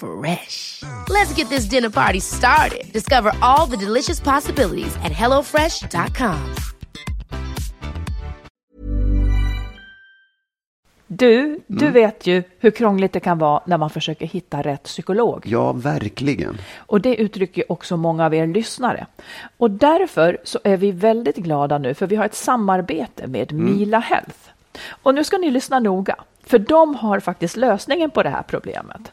Fresh. Let's get this dinner party started. Discover all the delicious possibilities at hellofresh.com. Du, du vet ju hur krångligt det kan vara när man försöker hitta rätt psykolog. Ja, verkligen. Och det uttrycker också många av er lyssnare. Och därför så är vi väldigt glada nu för vi har ett samarbete med Mila Health. Och nu ska ni lyssna noga, för de har faktiskt lösningen på det här problemet.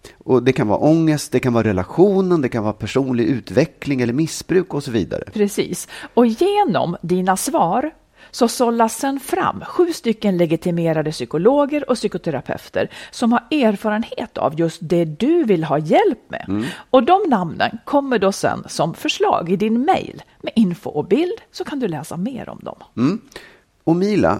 Och det kan vara ångest, det kan vara relationen, det kan vara personlig utveckling eller missbruk och så vidare. Precis. Och genom dina svar så sållas sen fram sju stycken legitimerade psykologer och psykoterapeuter som har erfarenhet av just det du vill ha hjälp med. Och de namnen kommer då sen som förslag i din mail med info och bild så kan du läsa mer om dem. Och Mila,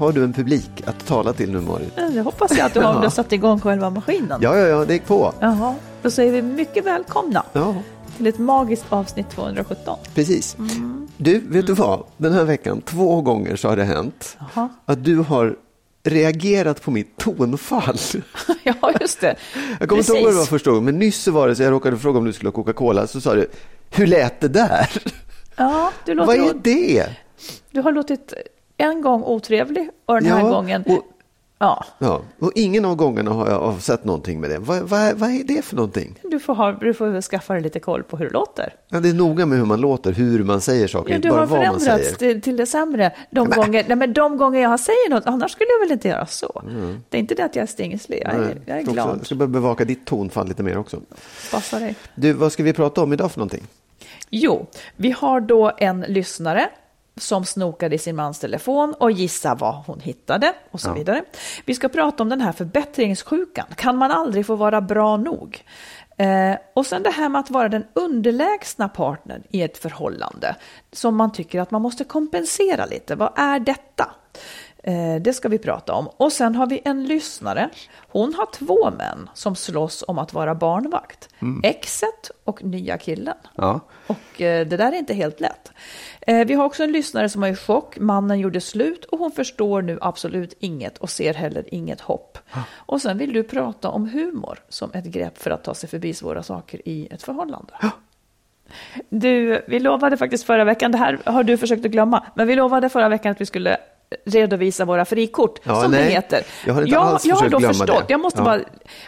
har du en publik att tala till nu Marit? Det hoppas jag att du har om du har satt igång själva maskinen. Ja, ja, ja, det gick på. Jaha, då säger vi mycket välkomna Ja, till ett magiskt avsnitt 217. precis. Du, vet du vad? Den här veckan, två gånger så har det hänt Jaha. att du har reagerat på mitt tonfall. ja, just det. Jag kommer inte ihåg vad det var första gången, men nyss så var det så jag råkade fråga om du skulle ha Coca-Cola, så sa du, hur lät det där? Ja, du, Vad låter, är det? du har låtit en gång otrevlig och den här Ja, gången... och- Ja, Ja, och ingen av gångerna har jag avsett någonting med det. Vad, vad, vad är det för någonting? du får, ha, du får skaffa dig lite koll på hur det låter. Ja, det är noga med hur man låter, hur man säger saker, Ja, inte du bara har vad man förändrats säger. till, till det sämre de gånger, nej, men de gånger jag säger något, annars skulle jag väl inte göra så. Det är inte det att jag är stingslig, jag är, Nej, jag är också- glad. Jag ska börja bevaka ditt tonfall lite mer också. Passa dig. Du, vad ska vi prata om idag för någonting? Jo, vi har då en lyssnare som snokade i sin mans telefon och gissa vad hon hittade och så vidare. Vi ska prata om den här förbättringssjukan. Kan man aldrig få vara bra nog? Eh, och sen det här med att vara den underlägsna partnern i ett förhållande som man tycker att man måste kompensera lite. Vad är detta? Eh, det ska vi prata om. Och sen har vi en lyssnare. Hon har två män som slåss om att vara barnvakt. Exet och nya killen. Ja. Och eh, det där är inte helt lätt. Eh, vi har också en lyssnare som är i chock. Mannen gjorde slut och hon förstår nu absolut inget och ser heller inget hopp. Och sen vill du prata om humor som ett grepp för att ta sig förbi svåra saker i ett förhållande. Du, vi lovade faktiskt förra veckan, det här har du försökt att glömma, men vi lovade förra veckan att vi skulle redovisa våra frikort, Ja, som det nej. heter. Jag har inte jag, alls jag försökt då glömma förstått, det. jag måste Ja. bara,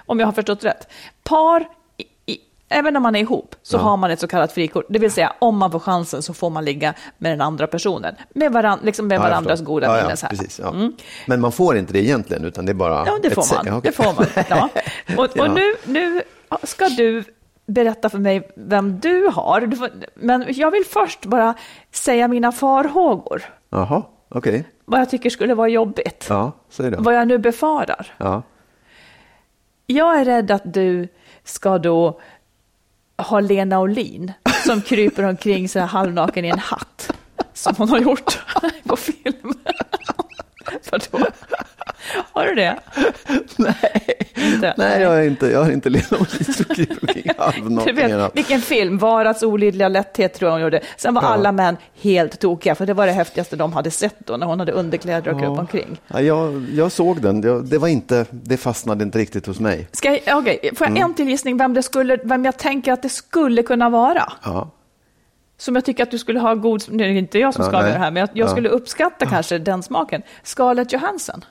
om jag har förstått rätt. Par i, även när man är ihop så Ja. har man ett så kallat frikort. Det vill säga om man får chansen så får man ligga med den andra personen. Med, varann, liksom med varandras förstår. goda minnen. ja, precis. Mm. Men man får inte det egentligen, utan det är bara Ja, det ett får sätt. man. Okej. Det får man. Och, och nu, nu ska du berätta för mig vem du har. Men jag vill först bara säga mina farhågor. Jaha, okej. Vad jag tycker skulle vara jobbigt. Ja, säg då. Vad jag nu befarar. Ja. Jag är rädd att du ska då ha Lena Olin som kryper omkring så här halvnaken i en hatt. Som hon har gjort på film. Vadå? Har du det? Nej, Inte? Nej jag är inte, jag är inte Lena Olin som kryper omkring Du vet, vilken film, Varats olidliga lätthet tror jag hon gjorde. Sen var Ja. alla män helt tokiga, för det var det häftigaste de hade sett då, när hon hade underkläder och kröp omkring. Ja, jag, jag såg den, jag, det, var inte, det fastnade inte riktigt hos mig. Ska jag, okej, får Mm. jag en till gissning vem, det skulle, vem jag tänker att det skulle kunna vara? Ja. Som jag tycker att du skulle ha god, nu är det inte jag som Ja, ska nej. det här, men jag, jag Ja. skulle uppskatta kanske den smaken. Scarlett Johansson.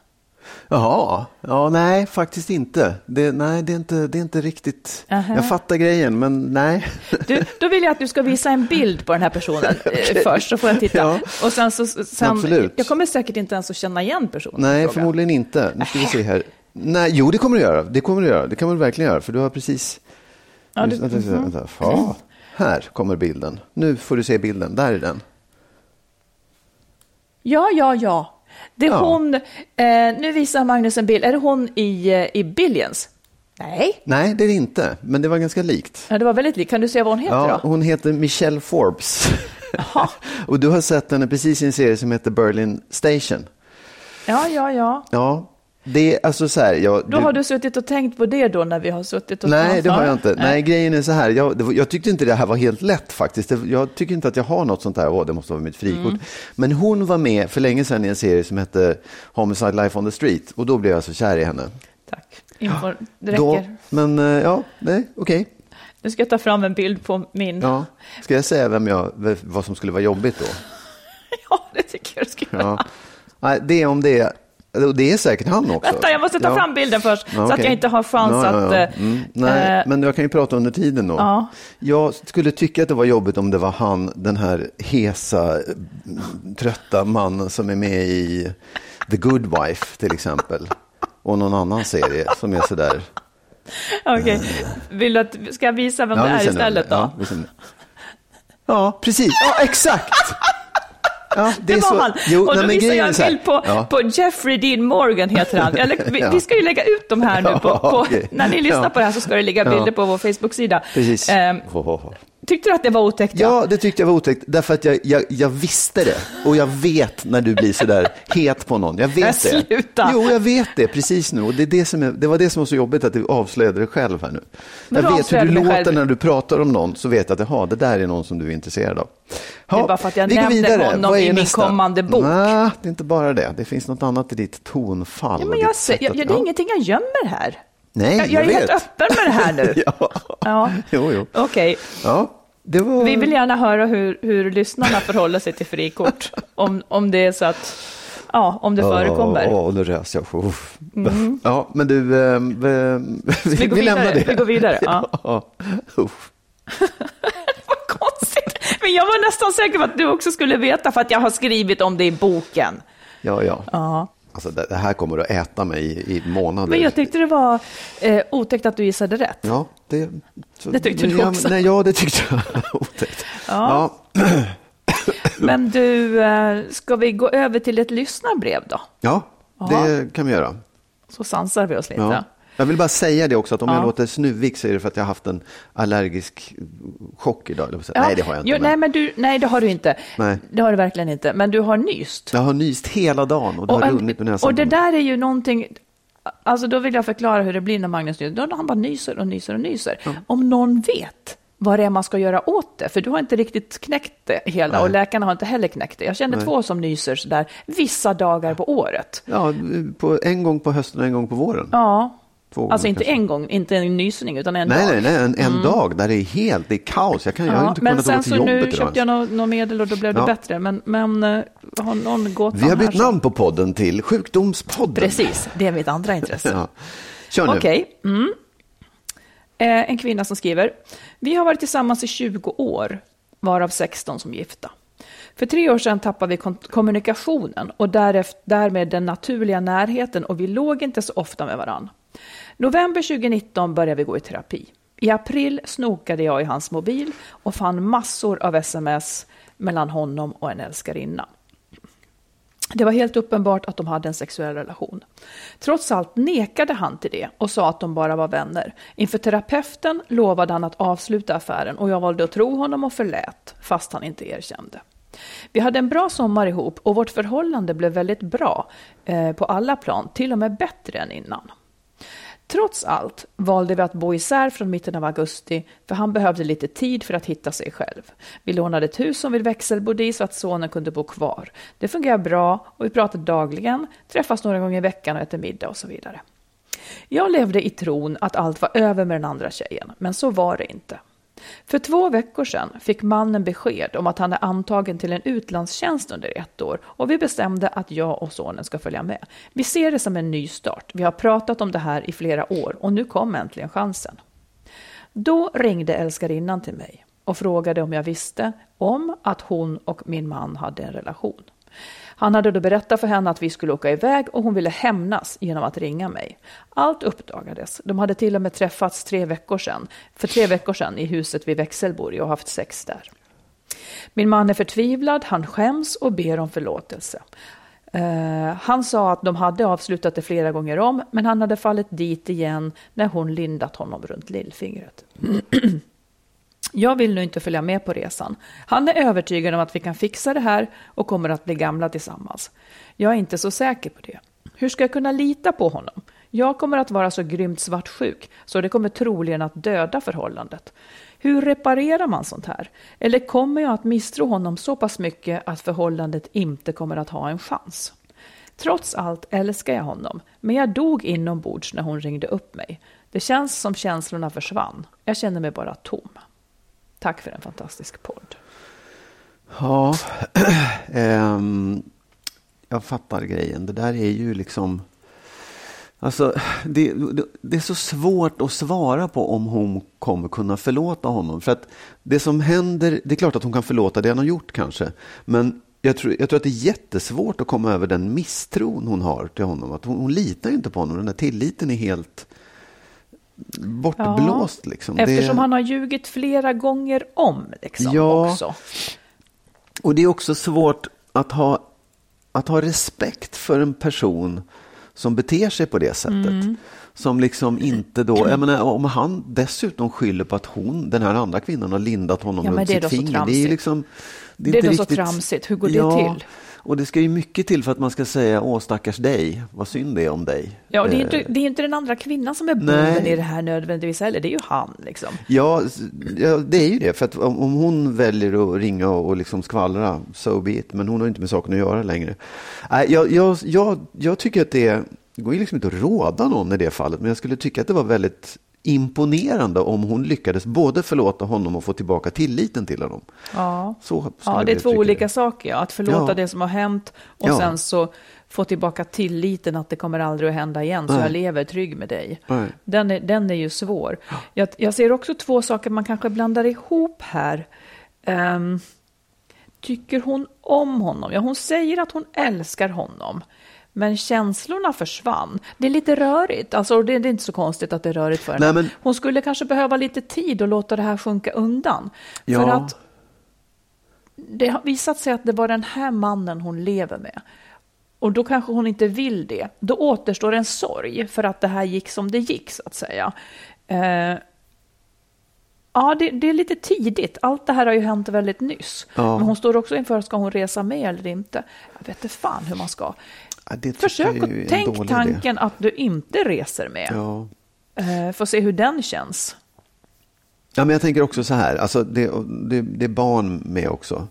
Jaha, ja nej faktiskt inte. Det, nej, det är inte, det är inte riktigt, Aha. jag fattar grejen men nej. Du, då vill jag att du ska visa en bild på den här personen eh, först, så får jag titta. Ja. Och sen så, sen, Absolut. jag kommer säkert inte ens att känna igen personen. Nej, förmodligen inte. Nu ska vi se här. Nej, jo det kommer du göra. Det kommer du göra. Det kan du verkligen göra. För du har precis... Ja, du- Vänta, vänta, vänta. Ja, här kommer bilden. Nu får du se bilden. Där är den. Ja, ja, ja. Det är Ja. hon, eh, nu visar Magnus en bild, är det hon i, eh, i Billions? Nej, Nej, det är det inte. Men det var ganska likt. ja, det var väldigt likt. Kan du se vad hon heter Ja, då? hon heter Michelle Forbes. Och du har sett henne precis i en serie som heter Berlin Station. Ja, ja, ja. Ja, det är alltså så här. Jag, Då har du suttit och tänkt på det då när vi har suttit och Nej, det har jag inte. Nej, Nej. grejen är så här. Jag, jag tyckte inte det här var helt lätt faktiskt. Jag tycker inte att jag har något sånt här, åh, det måste vara mitt frikort. Mm. Men hon var med för länge sedan i en serie som hette Homicide Life on the Street. Och då blev jag så kär i henne. Tack. Info, det Då, räcker. men eh, ja, nej, okej. Nu ska jag ta fram en bild på min. Ja, Ja. Ska jag säga vem jag, vad som skulle vara jobbigt då? det tycker jag du ska göra. Ja. Nej, det om det det är säkert han också. Vänta, jag måste ta Ja. fram bilden först, Ja, så att jag inte har chans Ja, att... eh, Mm. Nej, eh, men jag kan ju prata under tiden då. Ja. Jag skulle tycka att det var jobbigt om det var han, den här hesa, mm, trötta mannen som är med i The Good Wife till exempel. Och någon annan serie som är sådär. Okej, vill du att, ska jag visa vem det är istället då? Ja, ja, precis. Ja, exakt. Ja, Det, är var så- han. Jo, och då nej, visar jag en bild på, Ja. på Jeffrey Dean Morgan heter han. Eller, vi, Ja. vi ska ju lägga ut de här nu. På, på, Okej. När ni lyssnar på det här så ska det ligga bilder på vår Facebook-sida. Precis. Ho. Tyckte du att det var otäckt? Ja, det tyckte jag var otäckt, därför att jag, jag, jag visste det. Och jag vet när du blir sådär het på någon. Jag vet Men det. Jo, jag vet det precis nu. Och det, är det, som är, det var det som var så jobbigt att du avslöjade det själv här nu. Men jag vet hur du låter själv. när du pratar om någon, så vet jag att jaha, det där är någon som du är intresserad av. Ja, Det är bara för att jag nämner honom i min nästa? kommande bok. Nej, det är inte bara det. Det finns något annat i ditt tonfall. Ja, men jag, jag, jag, det är ja. ingenting jag gömmer här. Nej, jag, jag är vet. helt öppen med det här nu. ja. Ja. Jo, jo. Okej, Ja, det var... vi vill gärna höra hur, hur lyssnarna förhåller sig till frikort. Om, om det är så att, ja, om det förekommer. Ja, oh, nu rös jag. Ja, men du, eh, eh, vi, vi går vi lämnar vidare? det. Vi går vidare, ja. ja. Vad konstigt. Men jag var nästan säker på att du också skulle veta för att jag har skrivit om det i boken. ja, ja. Ja. Alltså, det, här kommer att äta mig i, i månader. Men jag tyckte det var eh, otäckt att du gissade rätt. Ja, det, så, Det tyckte du också. Nej, ja, det tyckte jag. Otäckt. Ja. Ja. Men du, eh, ska vi gå över till ett lyssnarbrev då? ja, det kan vi göra. Så sansar vi oss lite. Ja. Jag vill bara säga det också, att om Ja. jag låter snuvig så är det för att jag har haft en allergisk chock idag. Ja. Nej, det har jag inte. Jo, men nej, men du, nej, det har du inte. Nej. Det har du verkligen inte. Men du har nyst. Jag har nyst hela dagen och det har en- runnit ur näsan. och det där är ju någonting, alltså då vill jag förklara hur det blir när Magnus nyser. Då han bara nyser och nyser och nyser. Om någon vet vad det är man ska göra åt det, för du har inte riktigt knäckt det hela Nej. och läkarna har inte heller knäckt det. Jag känner Nej. två som nyser sådär vissa dagar på året. Ja, på, en gång på hösten och en gång på våren. Ja, Två gånger alltså inte kanske. en gång, inte en nysning, utan en Nej, dag. nej, nej, en, en dag där det är helt, det är kaos. Jag, kan, jag har Ja, inte men kunnat sen gå till så jobbet nu idag. köpte jag något, något medel och då blev det Ja. bättre. Men, men eh, har någon gått Vi har bytt namn på podden till Sjukdomspodden. Precis, det är mitt andra intresse. Ja. Kör nu. Okej. Mm. Eh, en kvinna som skriver, vi har varit tillsammans i 20 år, varav 16 som gifta. För tre år sedan tappade vi kommunikationen och därefter, därmed den naturliga närheten och vi låg inte så ofta med varann. November 2019 började vi gå i terapi. I april snokade jag i hans mobil och fann massor av sms mellan honom och en älskarinna. Det var helt uppenbart att de hade en sexuell relation. Trots allt nekade han till det och sa att de bara var vänner. Inför terapeuten lovade han att avsluta affären och jag valde att tro honom och förlät, fast han inte erkände. Vi hade en bra sommar ihop och vårt förhållande blev väldigt bra eh, på alla plan, till och med bättre än innan. Trots allt valde vi att bo isär från mitten av augusti för han behövde lite tid för att hitta sig själv. Vi lånade ett hus som vi växelbodde i så att sonen kunde bo kvar. Det fungerar bra och vi pratar dagligen, träffas några gånger i veckan och äter middag och så vidare. Jag levde i tron att allt var över med den andra tjejen, men så var det inte. För två veckor sedan fick mannen besked om att han är antagen till en utlandstjänst under ett år och vi bestämde att jag och sonen ska följa med. Vi ser det som en ny start. Vi har pratat om det här i flera år och nu kom äntligen chansen. Då ringde älskarinnan till mig och frågade om jag visste om att hon och min man hade en relation. Han hade då berättat för henne att vi skulle åka iväg och hon ville hämnas genom att ringa mig. Allt uppdagades. De hade till och med träffats tre veckor sedan, för tre veckor sedan i huset vid Växelborg och haft sex där. Min man är förtvivlad, han skäms och ber om förlåtelse. Uh, han sa att de hade avslutat det flera gånger om, men han hade fallit dit igen när hon lindat honom runt lillfingret. Jag vill nu inte följa med på resan. Han är övertygad om att vi kan fixa det här och kommer att bli gamla tillsammans. Jag är inte så säker på det. Hur ska jag kunna lita på honom? Jag kommer att vara så grymt svartsjuk så det kommer troligen att döda förhållandet. Hur reparerar man sånt här? Eller kommer jag att misstro honom så pass mycket att förhållandet inte kommer att ha en chans? Trots allt älskar jag honom, men jag dog inombords när hon ringde upp mig. Det känns som känslorna försvann. Jag känner mig bara tom. Tack för en fantastisk podd. Ja, ähm, jag fattar grejen. Det där är ju liksom... Alltså, det, det, det, är så svårt att svara på om hon kommer kunna förlåta honom. För att det som händer, det är klart att hon kan förlåta det han har gjort kanske. Men jag tror, jag tror att det är jättesvårt att komma över den misstron hon har till honom. Att hon, hon litar inte på honom. Den där tilliten är helt bortblåst. Ja, liksom. Eftersom det... han har ljugit flera gånger om. Liksom, ja, också. och det är också svårt att ha, att ha respekt för en person som beter sig på det sättet. Mm. Som liksom inte då, jag menar, om han dessutom skyller på att hon, den här andra kvinnan har lindat honom ja, runt sitt finger. Det är liksom, det är, det är då riktigt, så tramsigt, hur går det ja, till? Och det ska ju mycket till för att man ska säga åh stackars dig, vad synd det är om dig. Ja, och det är inte, det är inte den andra kvinnan som är boven i det här nödvändigtvis heller, det är ju han liksom. Ja, ja det är ju det, för att om, om hon väljer att ringa och, och liksom skvallra, so be it, men hon har inte med saken att göra längre. Nej, jag, jag, jag, jag tycker att det, det går ju liksom inte att råda någon i det fallet, men jag skulle tycka att det var väldigt imponerande om hon lyckades både förlåta honom och få tillbaka tilliten till honom. Ja, så ja det är två olika det. saker. Ja. Att förlåta ja. det som har hänt och ja. sen så få tillbaka tilliten att det kommer aldrig att hända igen, så Nej. jag lever trygg med dig. Den är, den är ju svår. Jag, jag, ser också två saker man kanske blandar ihop här. Um, tycker hon om honom? Ja, hon säger att hon älskar honom. Men känslorna försvann. Det är lite rörigt, alltså det är inte så konstigt att det är rörigt för henne. Men... Hon skulle kanske behöva lite tid och låta det här sjunka undan. Ja. För att det har visat sig att det var den här mannen hon lever med. Och då kanske hon inte vill det. Då återstår en sorg för att det här gick som det gick, så att säga. Eh, ja, det, det, är lite tidigt. Allt det här har ju hänt väldigt nyss. Ja. Men hon står också inför, ska hon resa med eller inte? Jag vet inte fan hur man ska. Ja, Försök att tänk tanken idé. att du inte reser med. Ja. Uh, Få se hur den känns. Ja, men jag tänker också så här, alltså det, det, det är barn med också.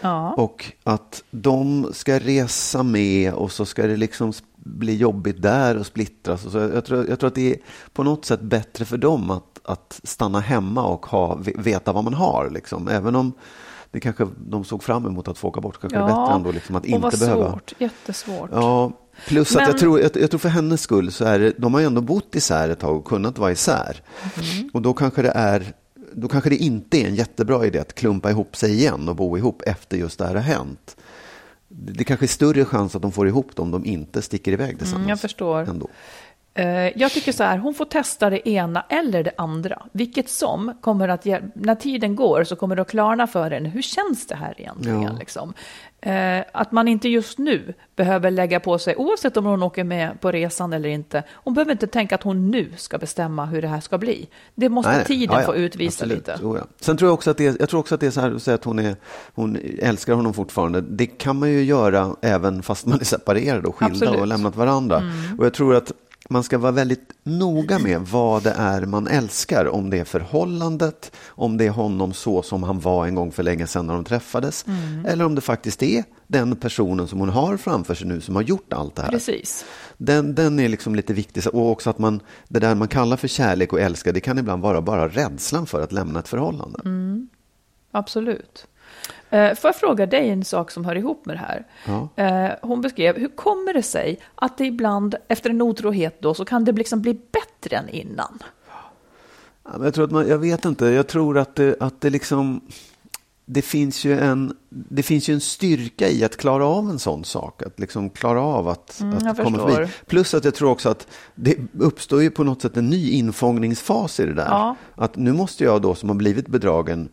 Ja. Och att de ska resa med och så ska det liksom bli jobbigt där och splittras. Och så jag, tror, jag tror att det är på något sätt bättre för dem att, att stanna hemma och ha, veta vad man har. Liksom. Även om det kanske de såg fram emot att få åka bort. Kanske ja, bättre ändå liksom att inte och vad behöva. Svårt, jättesvårt. Ja, Plus att Men- jag, tror, jag, jag tror för hennes skull så är det, de har ju ändå bott isär ett tag och kunnat vara isär. Mm. Och då kanske det är då kanske det inte är en jättebra idé att klumpa ihop sig igen och bo ihop efter just det här har hänt. Det, det kanske är större chans att de får ihop det om de inte sticker iväg tillsammans. Mm, jag förstår. Ändå. Eh, Jag tycker så här, hon får testa det ena eller det andra. Vilket som kommer att, ge- när tiden går så kommer det att klarna för henne. Hur känns det här egentligen? Ja. Liksom? Eh, Att man inte just nu behöver lägga på sig, oavsett om hon åker med på resan eller inte. Hon behöver inte tänka att hon nu ska bestämma hur det här ska bli. Det måste Nej, tiden Ja, ja. få utvisa Absolut. lite. Ja. Sen tror jag också att det är, jag tror också att det är så här att säga att hon, är, hon älskar honom fortfarande. Det kan man ju göra även fast man är separerad och skilda Absolut. och lämnat varandra. Och jag tror att man ska vara väldigt noga med vad det är man älskar. Om det är förhållandet, om det är honom så som han var en gång för länge sedan när de träffades. Eller om det faktiskt är den personen som hon har framför sig nu som har gjort allt det här. Precis. Den, den är liksom lite viktig. Och också att man, det där man kallar för kärlek och älska, det kan ibland vara bara rädslan för att lämna ett förhållande. Absolut. Eh, Får jag fråga dig en sak som hör ihop med det här? Ja. Eh, Hon beskrev, hur kommer det sig att det ibland efter en otrohet då så kan det liksom bli bättre än innan? Ja, Jag tror att man, jag vet inte, jag tror att det, att det liksom det finns, ju en, det finns ju en styrka i att klara av en sån sak. Att liksom klara av att, Mm, att komma förstår. förbi. Plus att jag tror också att det uppstår ju på något sätt en ny infångningsfas i det där. Ja. Att nu måste jag då som har blivit bedragen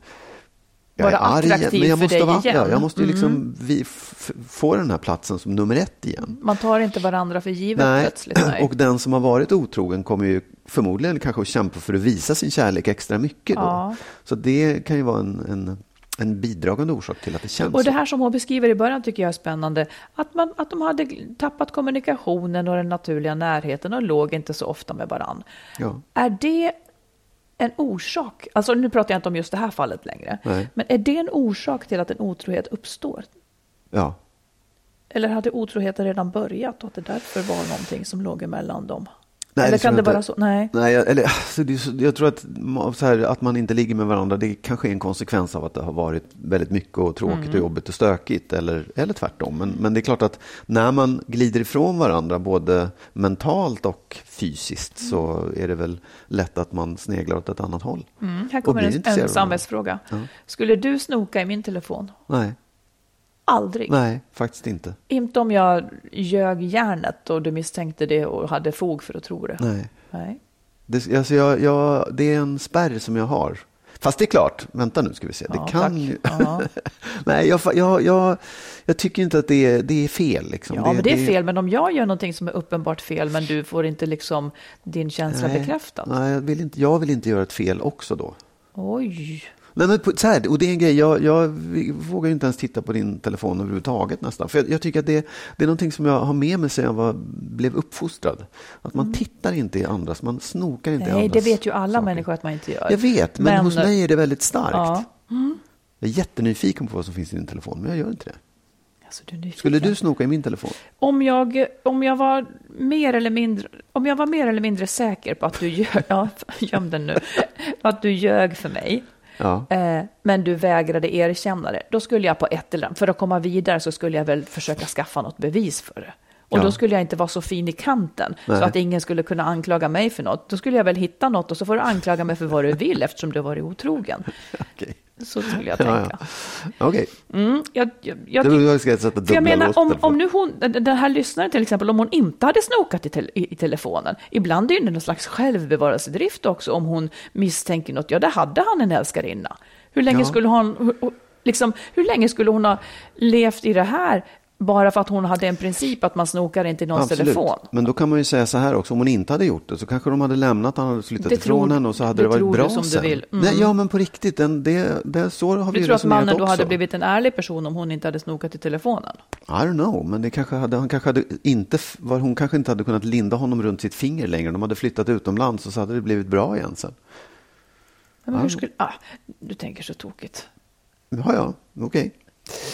jag Vara attraktiv men jag för måste dig vara, igen. Mm. Ja, jag måste ju liksom vi, f- få den här platsen som nummer ett igen. Man tar inte varandra för givet Nej. plötsligt. Nej. Och den som har varit otrogen kommer ju förmodligen kanske att kämpa för att visa sin kärlek extra mycket då. Ja. Så det kan ju vara en, en, en bidragande orsak till att det känns Och det här som hon beskriver i början tycker jag är spännande. Att, man, att de hade tappat kommunikationen och den naturliga närheten och låg inte så ofta med varann. Ja. Är det en orsak, alltså nu pratar jag inte om just det här fallet längre, Nej. men är det en orsak till att en otrohet uppstår? Ja. Eller hade otroheten redan börjat och att det därför var någonting som låg emellan dem? Nej, Eller kan det vara så? Nej. Nej, eller, alltså, det jag tror att, så här, att man inte ligger med varandra, det kanske är en konsekvens av att det har varit väldigt mycket och tråkigt Mm. och jobbigt och stökigt, eller, eller tvärtom. Men, men det är klart att när man glider ifrån varandra, både mentalt och fysiskt, så är det väl lätt att man sneglar åt ett annat håll. Mm, här kommer en, en samvetsfråga. Skulle du snoka i min telefon? Nej, Aldrig. nej, faktiskt inte. Inte om jag ljög järnet och du misstänkte det och hade fog för att tro det. Nej. Nej. Det, alltså jag, jag, det är en spärr som jag har. Fast det är klart, vänta nu ska vi se. Ja, det kan ju... Nej, jag, jag, jag, jag tycker inte att det är, det är fel. Liksom. Ja, men det är fel. Men om jag gör någonting som är uppenbart fel, men du får inte liksom din känsla Nej, bekräftad. Nej, jag vill, inte, jag vill inte göra ett fel också då. Oj. Nej, men så här, och det är en grej, jag, jag vågar inte ens titta på din telefon överhuvudtaget nästan. För jag, jag tycker att det, det är någonting som jag har med mig sedan jag var, blev uppfostrad. Att man tittar inte i andras, man snokar inte i Mm. Nej, andras det vet ju alla saker. människor att man inte gör. Jag vet, men, Men- hos mig är det väldigt starkt. Ja. Jag är jättenyfiken på vad som finns i din telefon, men jag gör inte det. Alltså, du. Skulle du snoka i min telefon? Om jag, om jag var mer eller mindre, om jag var mer eller mindre säker på att du ljög, ja, göm den nu, att du ljög för mig, Ja. eh, men du vägrade erkänna det, då skulle jag på ett eller annat, för att komma vidare så skulle jag väl försöka skaffa något bevis för det. Och Ja. då skulle jag inte vara så fin i kanten Nej. så att ingen skulle kunna anklaga mig för något. Då skulle jag väl hitta något och så får du anklaga mig för vad du vill eftersom du har varit otrogen. Okej. Så skulle jag Ja, tänka. ja. Okej. Mm, jag, jag, jag, jag ska sätta för jag menar, om, om nu hon, den här lyssnaren till exempel, om hon inte hade snokat i, tel, i, i telefonen, ibland är det någon slags självbevarelsedrift också om hon misstänker något. Ja, det hade han en älskarinna. Hur länge, Ja. skulle hur- liksom, hur länge skulle hon ha levt i det här bara för att hon hade en princip att man snokar inte i någons Absolut. telefon? Men då kan man ju säga så här också, om hon inte hade gjort det så kanske de hade lämnat, han hade flyttat Det ifrån tror- henne och så hade det det, varit du bra som du sen. vill. Mm. Nej, ja, men på riktigt, den, det, det, så har vi Du ju tror att resonerat mannen då också. hade blivit en ärlig person om hon inte hade snokat i telefonen? I don't know, men det kanske hade, han kanske hade inte, var, hon kanske inte hade kunnat linda honom runt sitt finger längre. De hade flyttat utomlands och så hade det blivit bra igen sen. Men hur skulle, ah, du tänker så tokigt. Ja, ja, okej.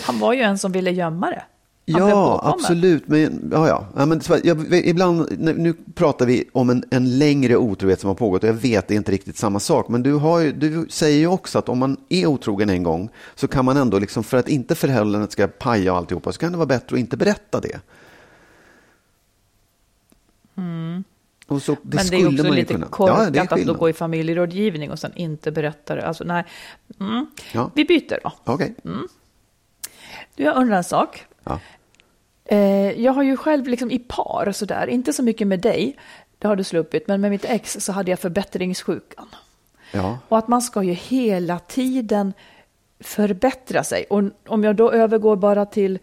Han var ju en som ville gömma det. Ja, absolut. Men, ja, ja. ja men, jag, ibland, nu, pratar vi om en, en längre otrohet som har pågått och jag vet det är inte riktigt samma sak. Men du, har ju, du säger ju också att om man är otrogen en gång så kan man ändå, liksom, för att inte förhållandet ska paja och alltihopa, så kan det vara bättre att inte berätta det. Och så, det Mm. Men det är också lite kunna. korkat Ja, att då gå i familjerådgivning och sen inte berätta det. Alltså, nej. Mm. Ja. Vi byter då. Okej. Du, jag undrar en sak. Ja. Eh, jag har ju själv liksom i par sådär, inte så mycket med dig, det har du sluppit, men med mitt ex så hade jag förbättringssjukan. Ja. Och att man ska ju hela tiden förbättra sig. Och om jag då övergår bara till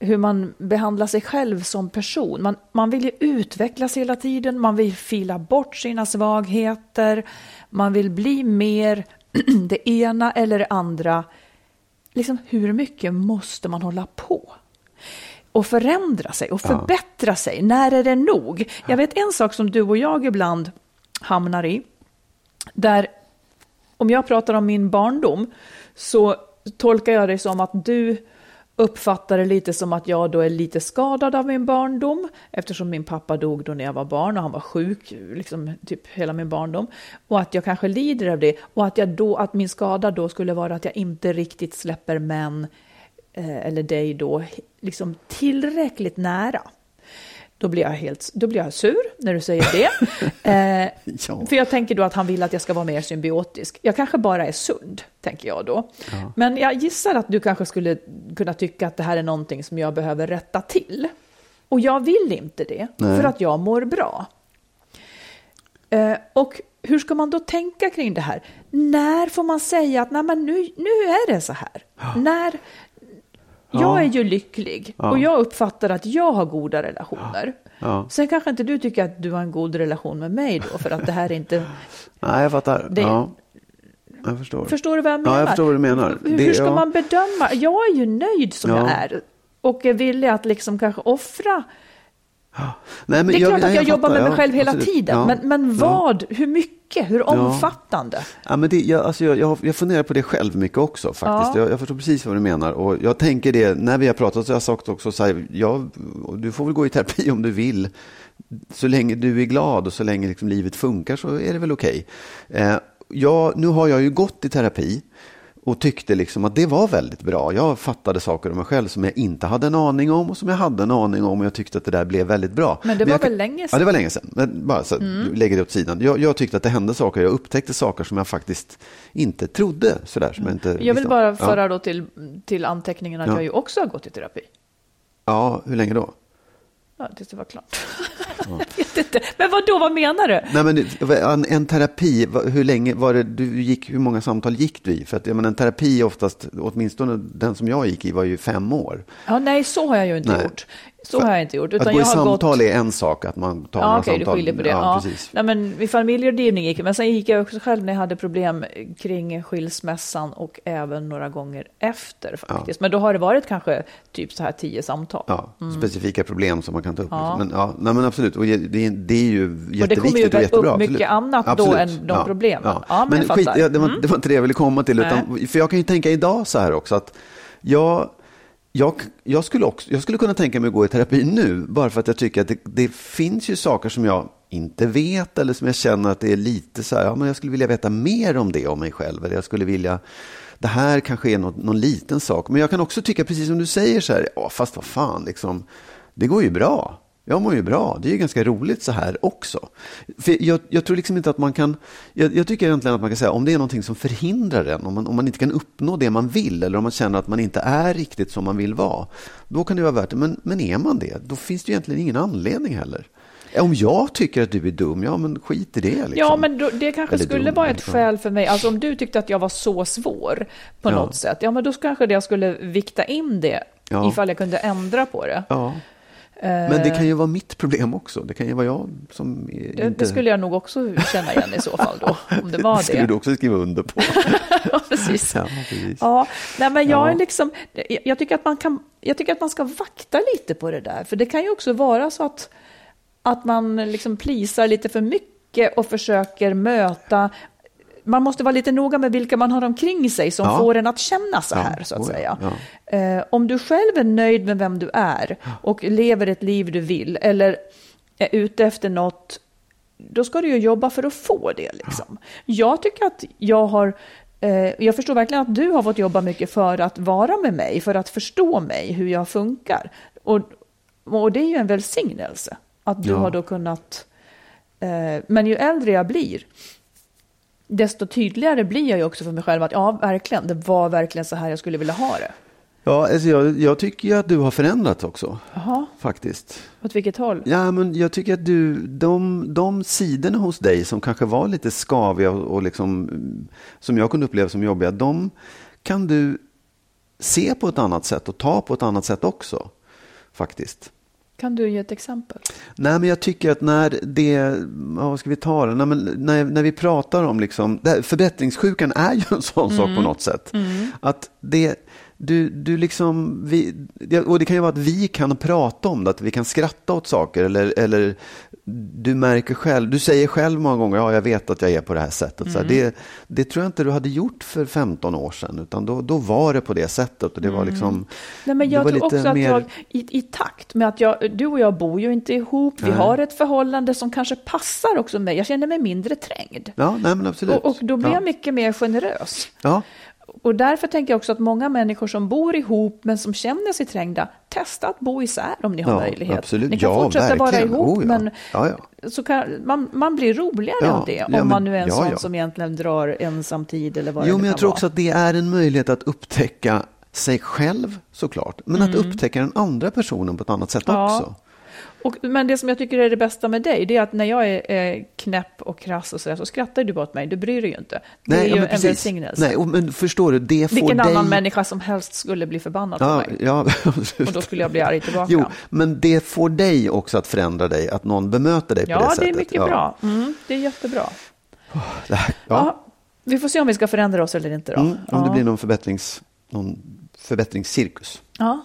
hur man behandlar sig själv som person. Man, man vill ju utvecklas hela tiden, man vill fila bort sina svagheter, man vill bli mer det ena eller det andra. Liksom hur mycket måste man hålla på? Och förändra sig och förbättra sig. När är det nog? Jag vet en sak som du och jag ibland hamnar i. Där om jag pratar om min barndom så tolkar jag det som att du uppfattar det lite som att jag då är lite skadad av min barndom eftersom min pappa dog då när jag var barn och han var sjuk liksom typ hela min barndom och att jag kanske lider av det och att jag då att min skada då skulle vara att jag inte riktigt släpper män eh, eller dig då liksom tillräckligt nära. Då blir jag helt då blir jag sur när du säger det. Eh, Ja. För jag tänker då att han vill att jag ska vara mer symbiotisk. Jag kanske bara är sund, tänker jag då. Men jag gissar att du kanske skulle kunna tycka att det här är någonting som jag behöver rätta till. Och jag vill inte det, Nej. för att jag mår bra. Eh, och hur ska man då tänka kring det här? När får man säga att Nej, men nu, nu är det så här? När, jag Ja. är ju lycklig och jag uppfattar att jag har goda relationer. Ja. Sen kanske inte du tycker att du har en god relation med mig då, för att det här är inte... Nej, jag fattar. Det- Ja. Jag förstår. Förstår du vad jag Ja, menar? jag förstår vad du menar. Hur, Det- hur ska ja. man bedöma? Jag är ju nöjd som Ja. jag är och är villig att liksom kanske offra. Nej, men Det är klart att jag, jobbar fattar. med mig Ja, själv hela absolut. tiden, Ja. men, men Ja. vad? Hur mycket? Hur omfattande? Ja, men det, jag, alltså jag, jag, jag funderar på det själv mycket också faktiskt. Ja. Jag, jag förstår precis vad du menar. Och jag tänker det, när vi har pratat så har jag sagt också så här, ja, du får väl gå i terapi om du vill. Så länge du är glad och så länge liksom livet funkar så är det väl okej. Eh, ja, nu har jag ju gått i terapi och tyckte liksom att det var väldigt bra. Jag fattade saker om mig själv som jag inte hade en aning om och som jag hade en aning om och jag tyckte att det där blev väldigt bra. Men det var jag kan- väl länge Ja, sedan? det var länge sedan. Men bara så du lägger det åt sidan. Jag, jag tyckte att det hände saker, jag upptäckte saker som jag faktiskt inte trodde. Sådär, som jag, inte Jag vill bara ja. föra då till, till anteckningen att Ja. jag ju också har gått i terapi. ja, hur länge då? Ja, tills det var klart. jag vet inte. Men vad då? vad menar du? Nej, men en, en terapi, hur länge var det du gick, hur många samtal gick du i? För att jag menar, en terapi oftast, åtminstone den som jag gick i var ju fem år. Ja, nej, så har jag ju inte Nej. gjort. Så har jag inte gjort. Utan att gå i samtal gått... är en sak, att man tar Ja, några du samtal. skiljer på det. Ja, Ja. Nej, men vid familjerådgivning gick jag, men sen gick jag också själv när jag hade problem kring skilsmässan och även några gånger efter faktiskt. Men då har det varit kanske typ så här tio samtal. Ja, specifika problem som man kan ta upp. Mm. Ja. Men, ja, nej, men absolut, och det, det är ju jätteviktigt Och det kommer ju och upp jättebra. mycket absolut. annat då än de problemen. Ja, men jag skit. Mm. ja, det, var, det var inte det jag ville komma till. Utan, för jag kan ju tänka idag så här också att jag, jag, jag, skulle också, jag skulle kunna tänka mig att gå i terapi nu, bara för att jag tycker att det, det finns ju saker som jag inte vet eller som jag känner att det är lite så här, ja men jag skulle vilja veta mer om det om mig själv. Eller jag skulle vilja, det här kanske är något, någon liten sak. Men jag kan också tycka, precis som du säger så här, ja fast vad fan, liksom, det går ju bra. Jag mår ju bra. Det är ju ganska roligt så här också. För jag, jag tror liksom inte att man kan... Jag, jag tycker egentligen att man kan säga om det är någonting som förhindrar en, om man, om man inte kan uppnå det man vill eller om man känner att man inte är riktigt som man vill vara, då kan det vara värt det. Men, men är man det, då finns det ju egentligen ingen anledning heller. Om jag tycker att du är dum, ja men skit i det. Liksom. Ja, men då, det kanske Eller skulle dum, vara ett liksom. skäl för mig. Alltså om du tyckte att jag var så svår på Ja. något sätt, ja men då kanske jag skulle vikta in det Ja. ifall jag kunde ändra på det. Ja. Men det kan ju vara mitt problem också. Det kan ju vara jag som är Det, inte... det skulle jag nog också känna igen i så fall då, om det var det skulle det. du också skriva under på. Ja, precis. ja, precis. Ja, nej, men jag Ja. är liksom, jag tycker, att man kan, jag tycker att man ska vakta lite på det där, för det kan ju också vara så att, att man liksom plisar lite för mycket och försöker möta man måste vara lite noga med vilka man har omkring sig som Ja. får en att känna så Ja, här, så att oh ja, säga. ja. Eh, om du själv är nöjd med vem du är och lever ett liv du vill, eller är ute efter något, då ska du ju jobba för att få det. Liksom. Jag tycker att jag har, eh, jag förstår verkligen att du har fått jobba mycket för att vara med mig, för att förstå mig, hur jag funkar. Och, och det är ju en välsignelse Att du Ja. har då kunnat... Eh, men ju äldre jag blir, desto tydligare blir jag ju också för mig själv att ja, verkligen, det var verkligen så här jag skulle vilja ha det. Ja, alltså jag, jag tycker ju att du har förändrats också, Jaha, faktiskt. åt vilket håll? Ja, men jag tycker att du, de, de sidorna hos dig som kanske var lite skaviga och, och liksom, mm, som jag kunde uppleva som jobbiga, de kan du se på ett annat sätt och ta på ett annat sätt också, faktiskt. Kan du ge ett exempel? Nej, men jag tycker att när det, ja, vad ska vi ta det, Nej, men när, när vi pratar om liksom, här, förbättringssjukan är ju en sån sak på något sätt. Att det, du, du liksom, vi, och det kan ju vara att vi kan prata om det, att vi kan skratta åt saker eller, eller du märker själv, du säger själv många gånger, ja jag vet att jag är på det här sättet. Så här, det, det tror jag inte du hade gjort för 15 år sedan, utan då, då var det på det sättet och det var liksom, Nej, men jag tror också att mer- jag, i, i takt med att jag, du och jag bor ju inte ihop, vi Nej. har ett förhållande som kanske passar också mig, jag känner mig mindre trängd. ja, nej men absolut. Och, och då blir ja. jag mycket mer generös. Ja, Och därför tänker jag också att många människor som bor ihop men som känner sig trängda, testa att bo isär om ni har Ja, möjlighet. absolut. Ni kan Ja, fortsätta vara verkligen. ihop, Oh, ja. men Så kan, man, man blir roligare av det, om men- man nu är en sån som egentligen drar ensamtid eller vad Jo, det men nu jag tror vara. också att det är en möjlighet att upptäcka sig själv såklart. Men att upptäcka den andra personen på ett annat sätt Mm. Också. Och, men det som jag tycker är det bästa med dig, det är att när jag är eh, knäpp och krass och så, där, så skrattar du bara åt mig. Du bryr dig ju inte. Det är ja, ju en välsignelse. Nej, och, men förstår du, det får Vilken dig... annan människa som helst skulle bli förbannad på Ja, mig. ja, Och då skulle jag bli arg tillbaka. Jo, men det får dig också att förändra dig, att någon bemöter dig på ja, det det, sättet. är mycket ja. bra. Mm, det är jättebra. Det här, Ja. ja. vi får se om vi ska förändra oss eller inte då. Mm, om ja. det blir någon, förbättrings, någon förbättringscirkus. ja.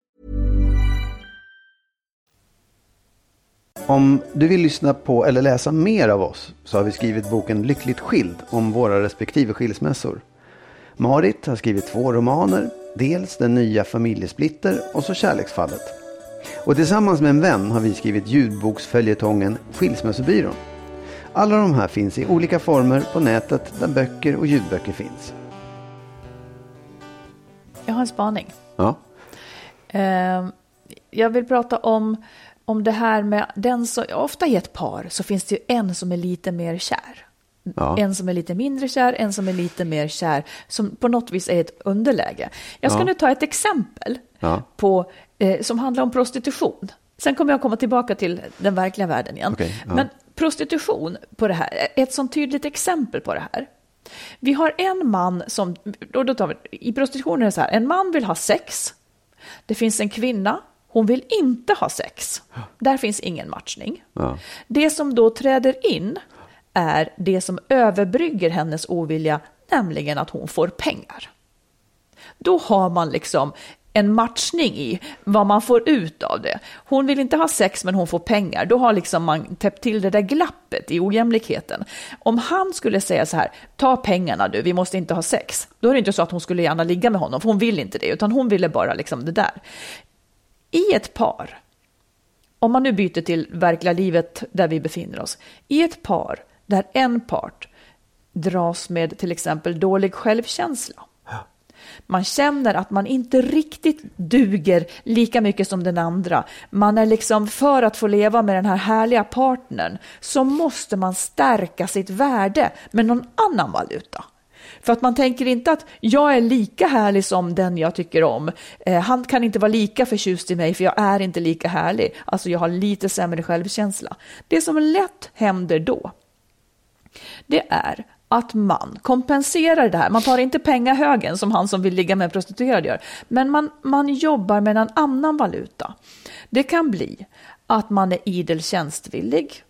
Om du vill lyssna på eller läsa mer av oss så har vi skrivit boken Lyckligt skild om våra respektive skilsmässor. Marit har skrivit två romaner, dels Den nya familjesplitter och så Kärleksfallet. Och tillsammans med en vän har vi skrivit ljudboksföljetongen Skilsmässobyrån. Alla de här finns i olika former på nätet där böcker och ljudböcker finns. Jag har en spaning. Ja, Eh, jag vill prata om, om det här med den som, ofta i ett par så finns det ju en som är lite mer kär. Ja. En som är lite mindre kär, en som är lite mer kär, som på något vis är ett underläge. Jag ska Ja. nu ta ett exempel Ja. på, eh, som handlar om prostitution. Sen kommer jag komma tillbaka till den verkliga världen igen. Okej, ja. Men prostitution på det här, ett sånt tydligt exempel på det här. Vi har en man som, då tar vi, i prostitution är det så här, en man vill ha sex, det finns en kvinna, hon vill inte ha sex. Där finns ingen matchning. Ja. Det som då träder in är det som överbrygger hennes ovilja, nämligen att hon får pengar. Då har man liksom en matchning i vad man får ut av det. Hon vill inte ha sex men hon får pengar. Då har liksom man täppt till det där glappet i ojämlikheten. Om han skulle säga så här, ta pengarna du, vi måste inte ha sex. Då är det inte så att hon skulle gärna ligga med honom, för hon vill inte det, utan hon ville bara liksom det där. I ett par, om man nu byter till verkliga livet där vi befinner oss, i ett par där en part dras med till exempel dålig självkänsla, man känner att man inte riktigt duger lika mycket som den andra. Man är liksom, för att få leva med den här härliga partnern, så måste man stärka sitt värde med någon annan valuta. För att man tänker inte att jag är lika härlig som den jag tycker om. Eh, han kan inte vara lika förtjust i mig för jag är inte lika härlig. Alltså jag har lite sämre självkänsla. Det som lätt händer då, det är att man kompenserar det här. Man tar inte pengahögen som han som vill ligga med en prostituerad gör, men man, man jobbar med en annan valuta. Det kan bli att man är idel tjänstvillig.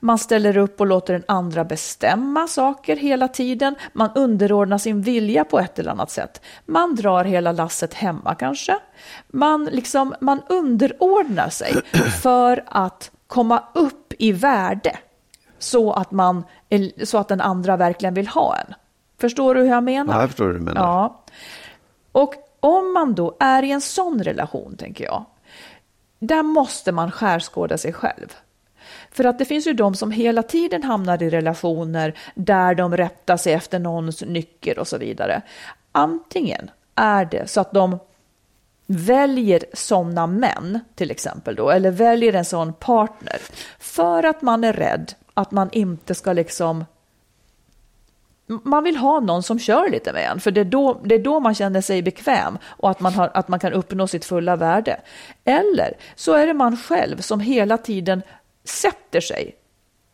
Man ställer upp och låter den andra bestämma saker hela tiden. Man underordnar sin vilja på ett eller annat sätt. Man drar hela lasset hemma kanske. Man, liksom, man underordnar sig för att komma upp i värde så att, man, så att den andra verkligen vill ha en. Förstår du hur jag menar? Ja, jag förstår hur du menar. Ja. Och om man då är i en sån relation, tänker jag, där måste man skärskåda sig själv. För att det finns ju de som hela tiden hamnar i relationer där de rättar sig efter någons nycker och så vidare. Antingen är det så att de väljer sådana män, till exempel då, eller väljer en sån partner för att man är rädd att man inte ska liksom man vill ha någon som kör lite med en, för det är då, det är då man känner sig bekväm och att man, har, att man kan uppnå sitt fulla värde. Eller så är det man själv som hela tiden sätter sig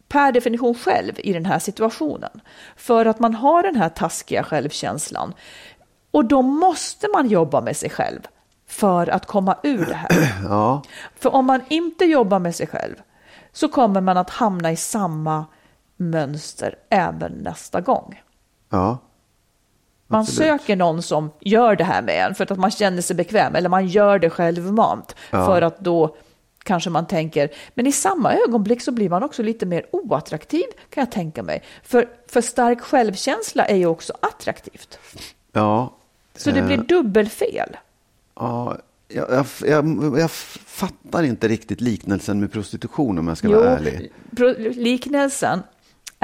per definition själv i den här situationen. För att man har den här taskiga självkänslan. Och då måste man jobba med sig själv för att komma ur det här. Ja. För om man inte jobbar med sig själv så kommer man att hamna i samma mönster även nästa gång. Ja. Man Absolut. söker någon som gör det här med en för att man känner sig bekväm eller man gör det självmant Ja. för att då kanske man tänker, men i samma ögonblick så blir man också lite mer oattraktiv kan jag tänka mig. För, för stark självkänsla är ju också attraktivt. Ja. Så det Eh, blir dubbelfel. Ja, jag, jag, jag, jag fattar inte riktigt liknelsen med prostitution om jag ska vara ärlig. pro- liknelsen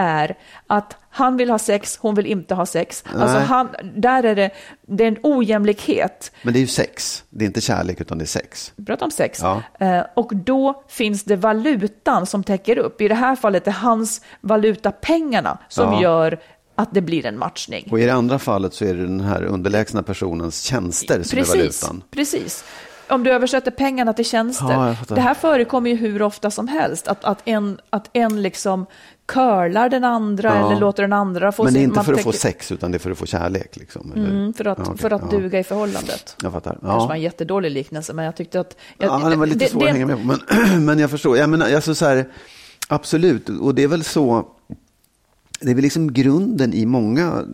är att han vill ha sex, hon vill inte ha sex. Alltså han, där är det, det är en ojämlikhet. Men det är ju sex. Det är inte kärlek utan det är sex. Vi pratar om sex. Ja. Eh, och då finns det valutan som täcker upp. I det här fallet är hans valuta pengarna som Ja. gör att det blir en matchning. Och i det andra fallet så är det den här underlägsna personens tjänster som är valutan. Precis. Om du översätter pengarna till tjänster. Ja, det här förekommer ju hur ofta som helst. Att, att, en, att en liksom curlar den andra Ja. eller låter den andra få Men det är inte för att få tänker- sex utan det är för att få kärlek. Liksom? Mm, för att, Ja, okej. för att Ja. duga i förhållandet. Jag fattar. Det kanske var Ja. en jättedålig liknelse, men jag tyckte att... Jag, Ja, det var lite svårt att hänga med på. Men, men jag förstår. Jag menar, alltså så här, absolut, och det är väl så. Det är väl liksom grunden i många...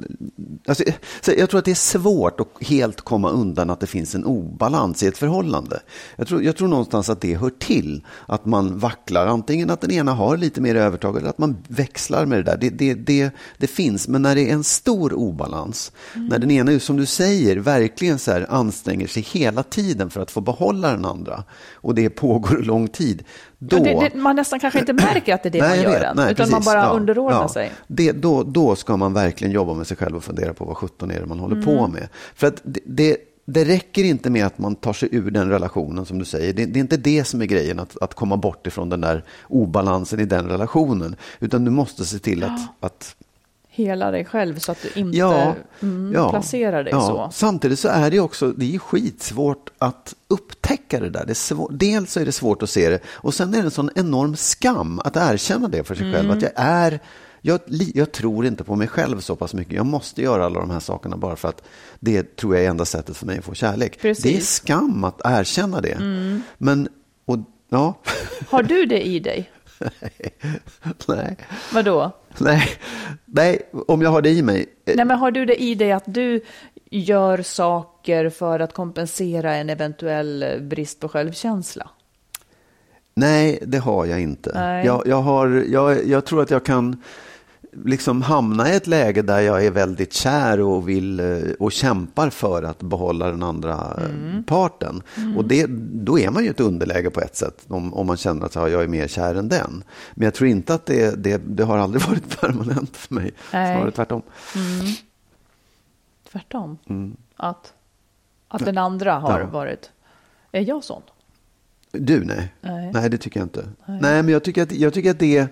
Alltså, så jag tror att det är svårt att helt komma undan att det finns en obalans i ett förhållande. Jag tror, jag tror någonstans att det hör till att man vacklar. Antingen att den ena har lite mer övertag eller att man växlar med det där. Det, det, det, det finns, men när det är en stor obalans, när den ena, som du säger, verkligen så anstränger sig hela tiden för att få behålla den andra och det pågår lång tid, då... Ja, det, det, man nästan kanske inte märker att det är det man jag gör vet. än, Nej, utan man precis. bara Ja, underordnar ja. sig. Det, då, då ska man verkligen jobba med sig själv och fundera på vad 17 är det man håller på Mm. med. För att det, det, räcker inte med att man tar sig ur den relationen som du säger. Det, det är inte det som är grejen, att, att komma bort ifrån den där obalansen i den relationen. Utan du måste se till att, att Hela dig själv så att du inte Ja, mm, ja, placerar dig ja. så. Samtidigt så är det också, det är skitsvårt att upptäcka det där. Det svår, dels är det svårt att se det och sen är det en sån enorm skam att erkänna det för sig själv. Mm. Att jag är, jag, jag tror inte på mig själv så pass mycket. Jag måste göra alla de här sakerna bara för att det tror jag är enda sättet för mig att få kärlek. Precis. Mm. Det är skam att erkänna det. Men, och ja, Har du det i dig? nej. Vadå? Nej, nej, om jag har det i mig. eh, Nej, men har du det i dig att du gör saker för att kompensera en eventuell eh, brist på självkänsla? Nej, det har jag inte. Nej. Jag, jag, har, jag, jag tror att jag kan liksom hamna i ett läge där jag är väldigt kär och vill eh, och kämpar för att behålla den andra eh, parten. Och det, då är man ju ett underläge på ett sätt om, om man känner att ja, jag är mer kär än den. Men jag tror inte att det, det, det har aldrig varit permanent för mig. Nej. Snarare tvärtom. Tvärtom. Att, att den andra har Mm. Ja. varit... Är jag sån? Du, nej. Nej. Nej, det tycker jag inte. Nej, men jag tycker att, jag tycker att det,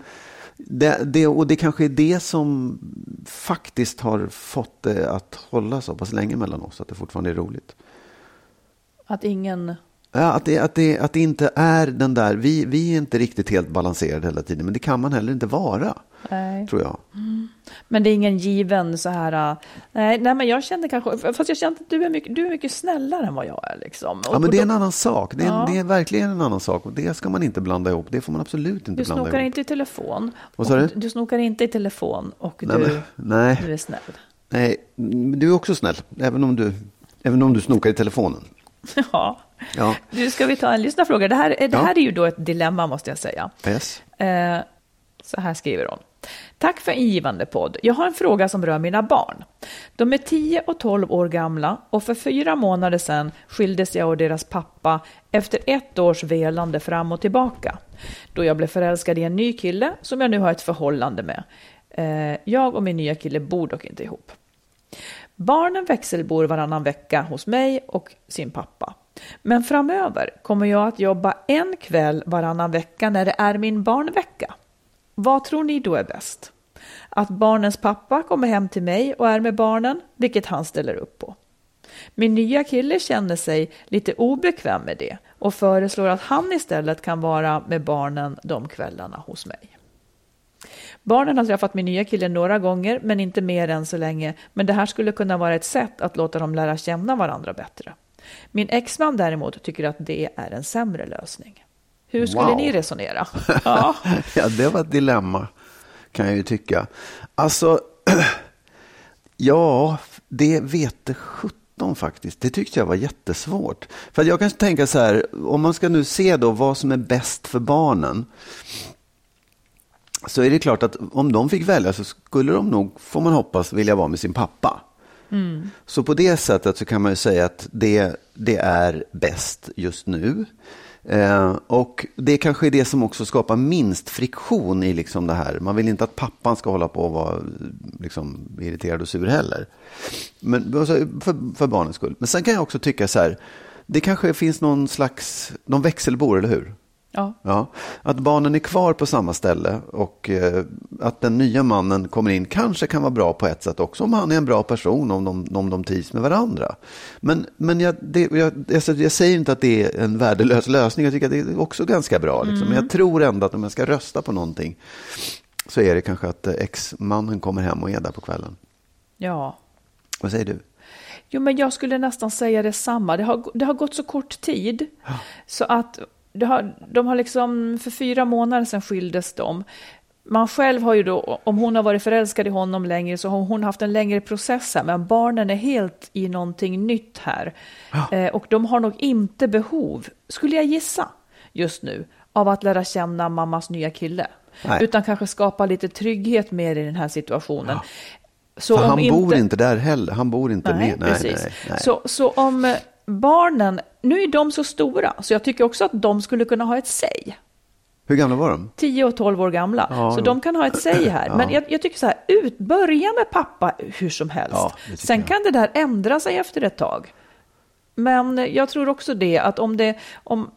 det, det, och det kanske är det som faktiskt har fått det att hålla så pass länge mellan oss, att det fortfarande är roligt. Att ingen... Ja, att, det, att, det, att det inte är den där, vi, vi är inte riktigt helt balanserade hela tiden, men det kan man heller inte vara, Nej. tror jag. Men det är ingen given så här... äh, Nej, nej men jag känner kanske... Fast jag känner att du är mycket, du är mycket snällare än vad jag är. Liksom. Ja, men det är en annan sak. Det är, Ja. det är verkligen en annan sak och det ska man inte blanda ihop. Det får man absolut inte Du blanda snokar ihop. inte i telefon. Vad sa du? Du snokar inte i telefon och Nej, du, nej. du är snäll. nej, du är också snäll, även om du, även om du snokar i telefonen. Ja. Ja. Du, ska vi ta en lyssnarfråga? Det här, det Ja. här är ju då ett dilemma måste jag säga. Yes. Eh, så här skriver hon. Tack för en givande podd. Jag har en fråga som rör mina barn. De är 10 och 12 år gamla och för fyra månader sedan skildes jag och deras pappa efter ett års velande fram och tillbaka. Då jag blev förälskad i en ny kille som jag nu har ett förhållande med. Eh, jag och min nya kille bor dock inte ihop. Barnen växelbor varannan vecka hos mig och sin pappa. Men framöver kommer jag att jobba en kväll varannan vecka när det är min barnvecka. Vad tror ni då är bäst? Att barnens pappa kommer hem till mig och är med barnen, vilket han ställer upp på. Min nya kille känner sig lite obekväm med det och föreslår att han istället kan vara med barnen de kvällarna hos mig. Barnen har träffat min nya kille några gånger, men inte mer än så länge. Men det här skulle kunna vara ett sätt att låta dem lära känna varandra bättre. Min exman däremot tycker att det är en sämre lösning. Hur skulle Wow. ni resonera? Ja. Ja, det var ett dilemma, kan jag ju tycka. Alltså, ja, det vete sjutton faktiskt. Det tyckte jag var jättesvårt. För jag kan tänka så här, om man ska nu se då vad som är bäst för barnen. Så är det klart att om de fick välja så skulle de nog, får man hoppas, vilja vara med sin pappa. Mm. Så på det sättet så kan man ju säga att det, det är bäst just nu. Eh, och det kanske är det som också skapar minst friktion i liksom det här. Man vill inte att pappan ska hålla på och vara liksom, irriterad och sur heller. Men alltså, för, för barnens skull. Men sen kan jag också tycka så här. Det kanske finns någon slags, de växelbor, eller hur? Ja. Ja, att barnen är kvar på samma ställe och eh, att den nya mannen kommer in kanske kan vara bra på ett sätt också om han är en bra person, om de, om de trivs med varandra. Men, men jag, det, jag, alltså, jag säger inte att det är en värdelös lösning, jag tycker att det är också ganska bra. Liksom. Men jag tror ändå att om jag ska rösta på någonting så är det kanske att eh, ex-mannen kommer hem och är där på kvällen. ja. Vad säger du? Jo, men jag skulle nästan säga detsamma. Det har, det har gått så kort tid. Så att det har, de har liksom, för fyra månader sedan skildes de. Man själv har ju då, om hon har varit förälskad i honom längre så har hon haft en längre process här. Men barnen är helt i någonting nytt här. Eh, och de har nog inte behov, skulle jag gissa, just nu, av att lära känna mammas nya kille. Nej. Utan kanske skapa lite trygghet mer i den här situationen. Så För om han bor inte där heller, han bor inte Nej, med. Nej, precis. nej, nej. Så, så om barnen, nu är de så stora, så jag tycker också att de skulle kunna ha ett säg. Hur gamla var de? 10 och 12 år gamla. Ja, så jo. de kan ha ett säg här. Men jag, jag tycker så här, ut, börja med pappa hur som helst. Ja, Sen jag. kan det där ändra sig efter ett tag. Men jag tror också det, att om det, om,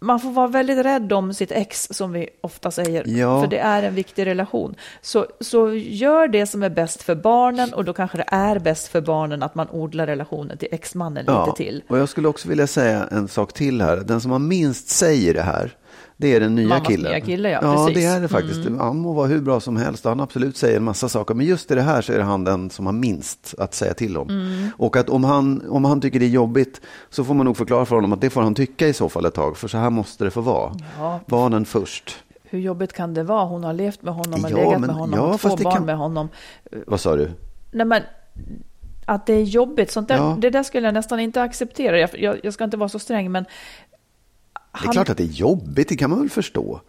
man får vara väldigt rädd om sitt ex, som vi ofta säger, Ja. för det är en viktig relation. Så, så gör det som är bäst för barnen, och då kanske det är bäst för barnen att man odlar relationen till exmannen lite till. Och jag skulle också vilja säga en sak till här. Den som har minst säger det här, det är den nya Mammas killen. nya kille, ja, ja precis. Mm. det är det faktiskt. Han må vara hur bra som helst och han absolut säger en massa saker. Men just i det här så är det han den som har minst att säga till om. Mm. Och att om han, om han tycker det är jobbigt så får man nog förklara för honom att det får han tycka i så fall ett tag. För så här måste det få vara. Ja. Barnen först. hur jobbigt kan det vara? Hon har levt med honom, har Ja, legat men- med honom, ja, har två barn kan- med honom. Vad sa du? Nej, men att det är jobbigt, sånt där, Ja. det där skulle jag nästan inte acceptera. Jag, jag, jag ska inte vara så sträng, men... Det är klart att det är jobbigt, det kan man väl förstå.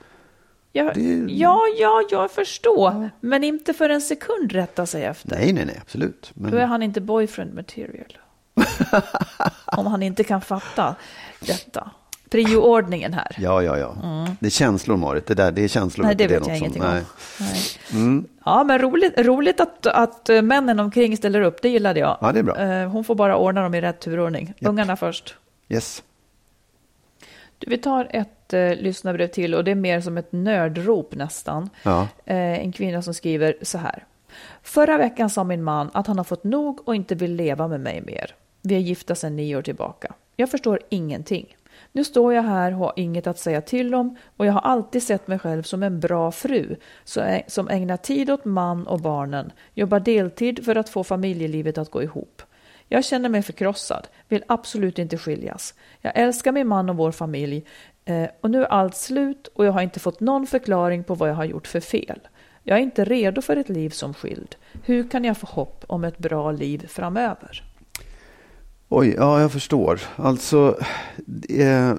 jag, det- Ja, ja, jag förstår. Men inte för en sekund rätta sig efter. Nej, nej, nej, absolut. Men... Då är han inte boyfriend material. Om han inte kan fatta detta. Prioordningen här. Ja, ja, ja. Det är känslor, Marit. Det, där, det är känslor. Nej, det inte vet jag som- ingenting nej. om. Nej. Ja, men roligt, roligt att, att männen omkring ställer upp. Det gillade jag. Ja, det är bra. Eh, Hon får bara ordna dem i rätt turordning. Ungarna först. Yes. Du, vi tar ett eh, lyssnarbrev till och det är mer som ett nödrop nästan. Ja. Eh, en kvinna som skriver så här. Förra veckan sa min man att han har fått nog och inte vill leva med mig mer. Vi är gifta sedan nio år tillbaka. Jag förstår ingenting. Nu står jag här och har inget att säga till om och jag har alltid sett mig själv som en bra fru som ägnar tid åt man och barnen, jobbar deltid för att få familjelivet att gå ihop. Jag känner mig förkrossad, vill absolut inte skiljas. Jag älskar min man och vår familj eh, och nu är allt slut och jag har inte fått någon förklaring på vad jag har gjort för fel. Jag är inte redo för ett liv som skild. Hur kan jag få hopp om ett bra liv framöver? Oj, ja, jag förstår. Alltså, eh,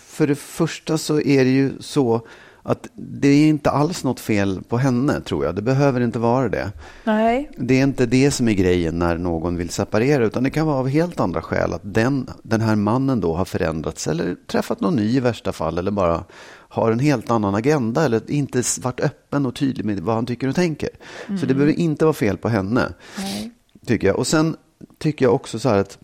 för det första så är det ju så att det är inte alls något fel på henne, tror jag. Det behöver inte vara det. Nej, Det är inte det som är grejen när någon vill separera, utan det kan vara av helt andra skäl. Att den, den här mannen då har förändrats eller träffat någon ny i värsta fall, eller bara har en helt annan agenda eller inte varit öppen och tydlig med vad han tycker och tänker. Så det behöver inte vara fel på henne, nej. tycker jag. Och sen tycker jag också så här att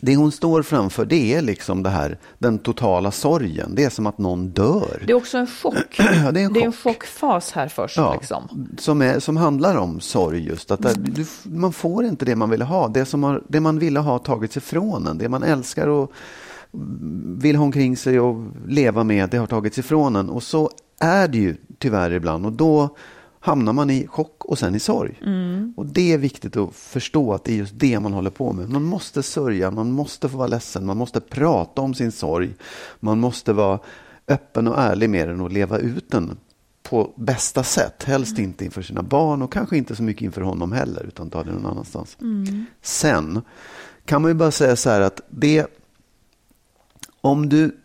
det hon står framför, det är liksom det här, den totala sorgen. Det är som att någon dör. Det är också en chock. Det är en Det är en chock. chockfas här först. Ja, Liksom. som, är, som handlar om sorg just. Att där, du, man får inte det man ville ha. Det, som har, det man ville ha har tagits ifrån en. Det man älskar och vill ha omkring sig och leva med, det har tagits ifrån en. Och så är det ju tyvärr ibland. Och då hamnar man i chock och sen i sorg. Och det är viktigt att förstå att det är just det man håller på med. Man måste sörja, man måste få vara ledsen, man måste prata om sin sorg. Man måste vara öppen och ärlig med den och leva ut den på bästa sätt. Helst inte inför sina barn och kanske inte så mycket inför honom heller, utan ta det någon annanstans. Sen kan man ju bara säga så här att det om du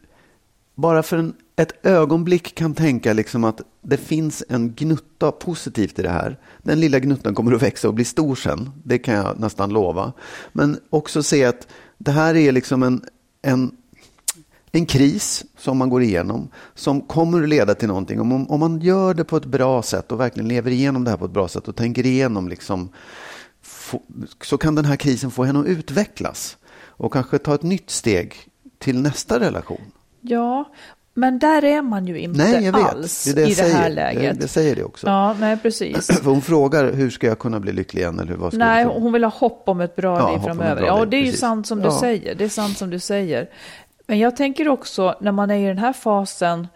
bara för en, ett ögonblick kan tänka liksom att det finns en gnutta positivt i det här. Den lilla gnuttan kommer att växa och bli stor sen. Det kan jag nästan lova. Men också se att det här är liksom en, en, en kris som man går igenom som kommer att leda till någonting. Om, om man gör det på ett bra sätt och verkligen lever igenom det här på ett bra sätt och tänker igenom liksom, få, så kan den här krisen få henne att utvecklas och kanske ta ett nytt steg till nästa relation. Ja, men där är man ju inte Nej, jag vet. alls Det är det jag i det säger. här läget. Jag, säger det också. Ja, nej precis. För hon frågar hur ska jag kunna bli lycklig igen? Eller vad ska Nej, jag hon vill ha hopp om ett bra Ja, liv framöver. bra Ja, och det är ju sant som du Ja. säger. Det är sant som du säger. Men jag tänker också, när man är i den här fasen,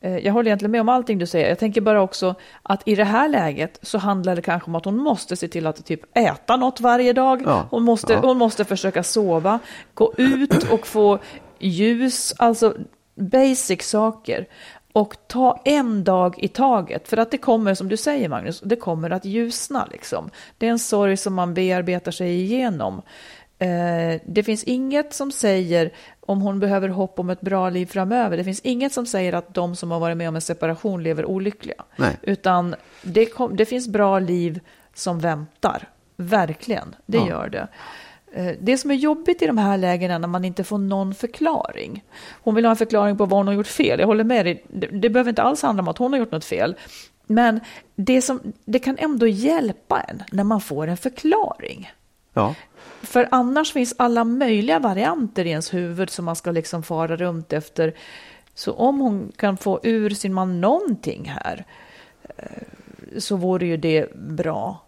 eh, jag håller egentligen med om allting du säger. Jag tänker bara också att i det här läget så handlar det kanske om att hon måste se till att typ äta något varje dag. Ja, Hon, måste, ja. hon måste försöka sova, gå ut och få ljus, alltså basic saker. Och ta en dag i taget, för att det kommer, som du säger Magnus, det kommer att ljusna. Liksom. Det är en sorg som man bearbetar sig igenom. Eh, det finns inget som säger om hon behöver hopp om ett bra liv framöver. Det finns inget som säger att de som har varit med om en separation lever olyckliga. Nej. Utan det, kom, det finns bra liv som väntar. Verkligen, det Ja. gör det. Eh, Det som är jobbigt i de här lägena när man inte får någon förklaring. Hon vill ha en förklaring på vad hon har gjort fel. Jag håller med dig. Det, det behöver inte alls handla om att hon har gjort något fel. Men det, som, det kan ändå hjälpa en när man får en förklaring. Ja, För annars finns alla möjliga varianter i ens huvud som man ska liksom fara runt efter. Så om hon kan få ur sin man någonting här eh, så vore ju det bra.